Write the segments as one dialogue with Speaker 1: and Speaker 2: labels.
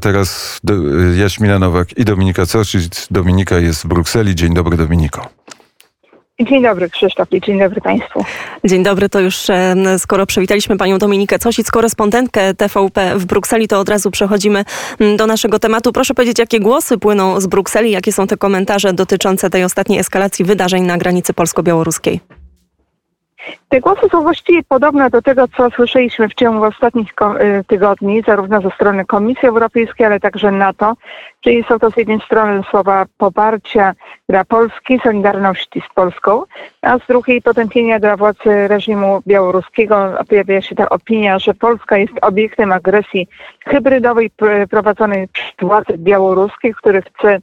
Speaker 1: Teraz Jaśmina Nowak i Dominika Coszic. Dominika jest w Brukseli. Dzień dobry Dominiko.
Speaker 2: Dzień dobry Krzysztof i dzień dobry Państwu.
Speaker 3: Dzień dobry, to już e, skoro przywitaliśmy Panią Dominikę Cosic, korespondentkę TVP w Brukseli, to od razu przechodzimy mm, do naszego tematu. Proszę powiedzieć, jakie głosy płyną z Brukseli, jakie są te komentarze dotyczące tej ostatniej eskalacji wydarzeń na granicy polsko-białoruskiej?
Speaker 2: Te głosy są właściwie podobne do tego, co słyszeliśmy w ciągu ostatnich y, tygodni, zarówno ze strony Komisji Europejskiej, ale także NATO. Czyli są to z jednej strony słowa poparcia dla Polski, solidarności z Polską, a z drugiej potępienia dla władz reżimu białoruskiego. Pojawia się ta opinia, że Polska jest obiektem agresji hybrydowej prowadzonej przez władze białoruskie, które chce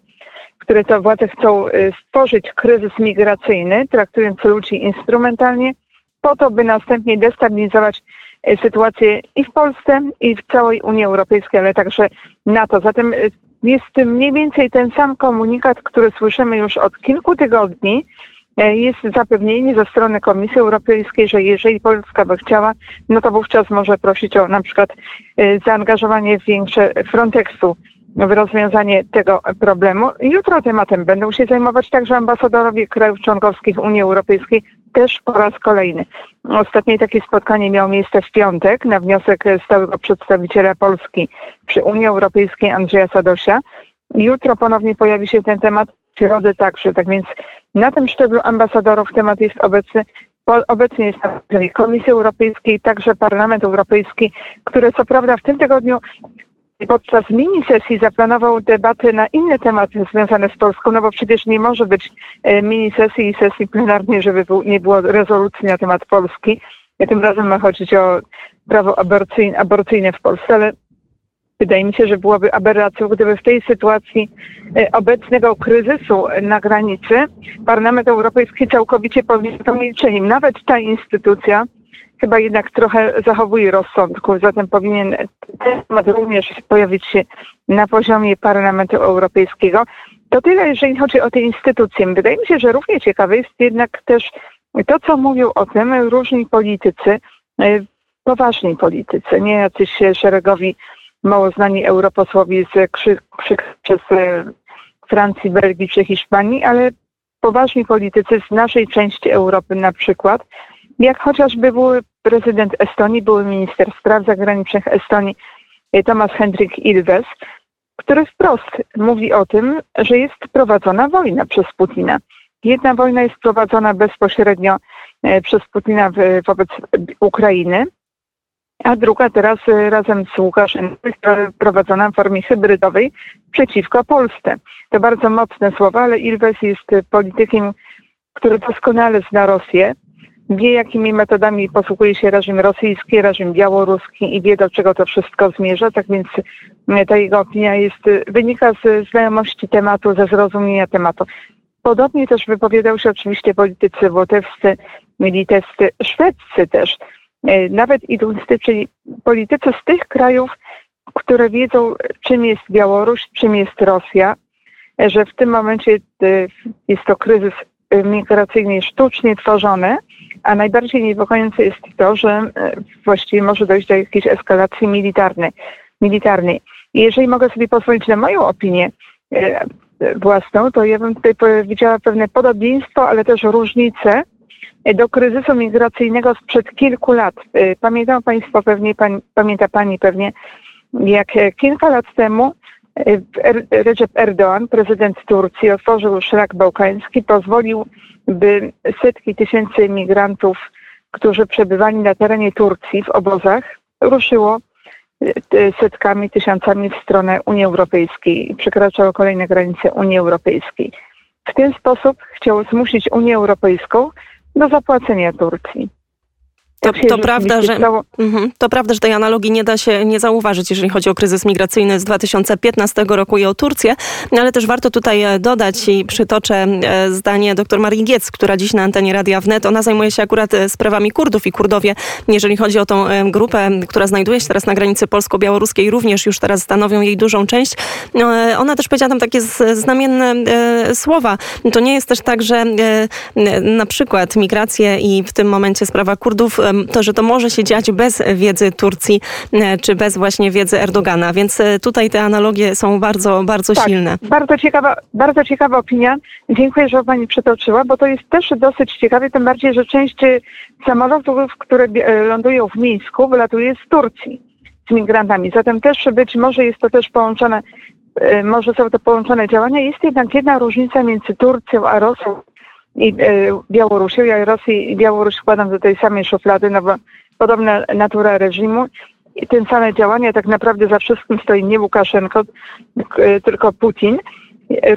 Speaker 2: które to władze chcą y, stworzyć kryzys migracyjny, traktując ludzi instrumentalnie, po to, by następnie destabilizować e, sytuację i w Polsce, i w całej Unii Europejskiej, ale także NATO. Zatem e, jest mniej więcej ten sam komunikat, który słyszymy już od kilku tygodni. E, jest zapewnienie ze strony Komisji Europejskiej, że jeżeli Polska by chciała, no to wówczas może prosić o na przykład zaangażowanie większe Frontexu w rozwiązanie tego problemu. Jutro tematem będą się zajmować także ambasadorowie krajów członkowskich Unii Europejskiej, też po raz kolejny. Ostatnie takie spotkanie miało miejsce w piątek na wniosek stałego przedstawiciela Polski przy Unii Europejskiej Andrzeja Sadosia. Jutro ponownie pojawi się ten temat, w środę także. Tak więc na tym szczeblu ambasadorów temat jest obecny. Obecnie jest na Komisji Europejskiej, także Parlament Europejski, który co prawda w tym tygodniu podczas mini sesji zaplanował debaty na inne tematy związane z Polską, no bo przecież nie może być e, mini sesji i sesji plenarnej, żeby nie było rezolucji na temat Polski. Tym razem ma chodzić o prawo aborcyjne, aborcyjne w Polsce, ale wydaje mi się, że byłoby aberracją, gdyby w tej sytuacji e, obecnego kryzysu na granicy Parlament Europejski całkowicie to milczeniem. Nawet ta instytucja, chyba jednak trochę zachowuje rozsądku, zatem powinien ten temat również pojawić się na poziomie Parlamentu Europejskiego. To tyle, jeżeli chodzi o te instytucje. Wydaje mi się, że równie ciekawe jest jednak też to, co mówią o tym różni politycy, e, poważni politycy, nie jacyś szeregowi, mało znani europosłowie z krzyk przez e, Francji, Belgii czy Hiszpanii, ale poważni politycy z naszej części Europy na przykład, jak chociażby były prezydent Estonii, były minister spraw zagranicznych Estonii e, Tomasz Hendrik Ilves, który wprost mówi o tym, że jest prowadzona wojna przez Putina. Jedna wojna jest prowadzona bezpośrednio e, przez Putina wobec Ukrainy, a druga teraz e, razem z Łukaszenką prowadzona w formie hybrydowej przeciwko Polsce. To bardzo mocne słowa, ale Ilves jest politykiem, który doskonale zna Rosję wie, jakimi metodami posługuje się reżim rosyjski, reżim białoruski i wie, do czego to wszystko zmierza. Tak więc e, ta jego opinia jest, e, wynika z znajomości tematu, ze zrozumienia tematu. Podobnie też wypowiadał się oczywiście politycy łotewscy, litewscy, szwedzcy też. E, nawet idący, czyli politycy z tych krajów, które wiedzą, czym jest Białoruś, czym jest Rosja, że w tym momencie jest to kryzys migracyjny sztucznie tworzony, a najbardziej niepokojące jest to, że e, właściwie może dojść do jakiejś eskalacji militarnej. militarnej. I jeżeli mogę sobie pozwolić na moją opinię e, własną, to ja bym tutaj widziała pewne podobieństwo, ale też różnice do kryzysu migracyjnego sprzed kilku lat. E, pamiętają Państwo pewnie, pamięta Pani pewnie, jak kilka lat temu Recep Erdoğan, prezydent Turcji, otworzył szlak bałkański, pozwolił, by setki tysięcy migrantów, którzy przebywali na terenie Turcji w obozach, ruszyło e, setkami, tysiącami w stronę Unii Europejskiej i przekraczało kolejne granice Unii Europejskiej. W ten sposób chciał zmusić Unię Europejską do zapłacenia Turcji.
Speaker 3: To, to prawda, że, mhm, to prawda, że tej analogii nie da się nie zauważyć, jeżeli chodzi o kryzys migracyjny z 2015 roku i o Turcję, ale też warto tutaj e, dodać i przytoczę e, zdanie dr Marii Giec, która dziś na antenie Radia Wnet, ona zajmuje się akurat e, sprawami Kurdów i Kurdowie, jeżeli chodzi o tą grupę, która znajduje się teraz na granicy polsko-białoruskiej, również już teraz stanowią jej dużą część. Ona też powiedziała tam takie znamienne słowa. To nie jest też tak, że na przykład migracje i w tym momencie sprawa Kurdów to, że to może się dziać bez wiedzy Turcji, czy bez właśnie wiedzy Erdogana. Więc tutaj te analogie są bardzo, bardzo
Speaker 2: tak,
Speaker 3: silne.
Speaker 2: Bardzo ciekawa, bardzo ciekawa opinia. Dziękuję, że Pani przytoczyła, bo to jest też dosyć ciekawe, tym bardziej, że część samolotów, które lądują w Mińsku, wylatuje z Turcji z migrantami. Zatem też być może jest to też połączone, e, może są to połączone działania. Jest jednak jedna różnica między Turcją a Rosją i e, Białorusią. Ja Rosję i Białoruś składam do tej samej szuflady, no bo podobna natura reżimu i te same działania, tak naprawdę za wszystkim stoi nie Łukaszenko, e, tylko Putin.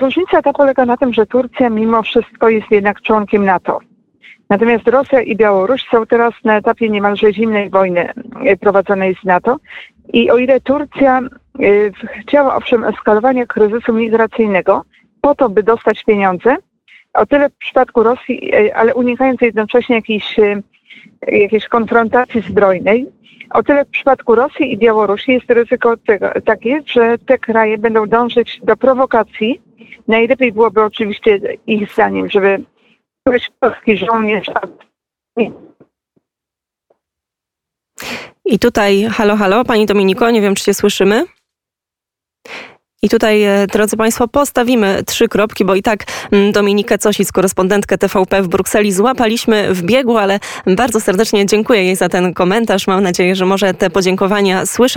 Speaker 2: Różnica ta polega na tym, że Turcja mimo wszystko jest jednak członkiem NATO. Natomiast Rosja i Białoruś są teraz na etapie niemalże zimnej wojny e, prowadzonej z NATO. I o ile Turcja chciała owszem eskalowania kryzysu migracyjnego po to, by dostać pieniądze, o tyle w przypadku Rosji, e, ale unikając jednocześnie jakiejś, jakiejś konfrontacji zbrojnej, o tyle w przypadku Rosji i Białorusi jest ryzyko tego, takie, że te kraje będą dążyć do prowokacji. Najlepiej byłoby oczywiście ich zdaniem, żeby któryś polski żołnierz.
Speaker 3: I tutaj, halo, halo, pani Dominiko, nie wiem, czy się słyszymy. I tutaj, e, drodzy Państwo, postawimy trzy kropki, bo i tak mm, Dominikę Cosic, korespondentkę TVP w Brukseli, złapaliśmy w biegu, ale bardzo serdecznie dziękuję jej za ten komentarz. Mam nadzieję, że może te podziękowania słyszeć.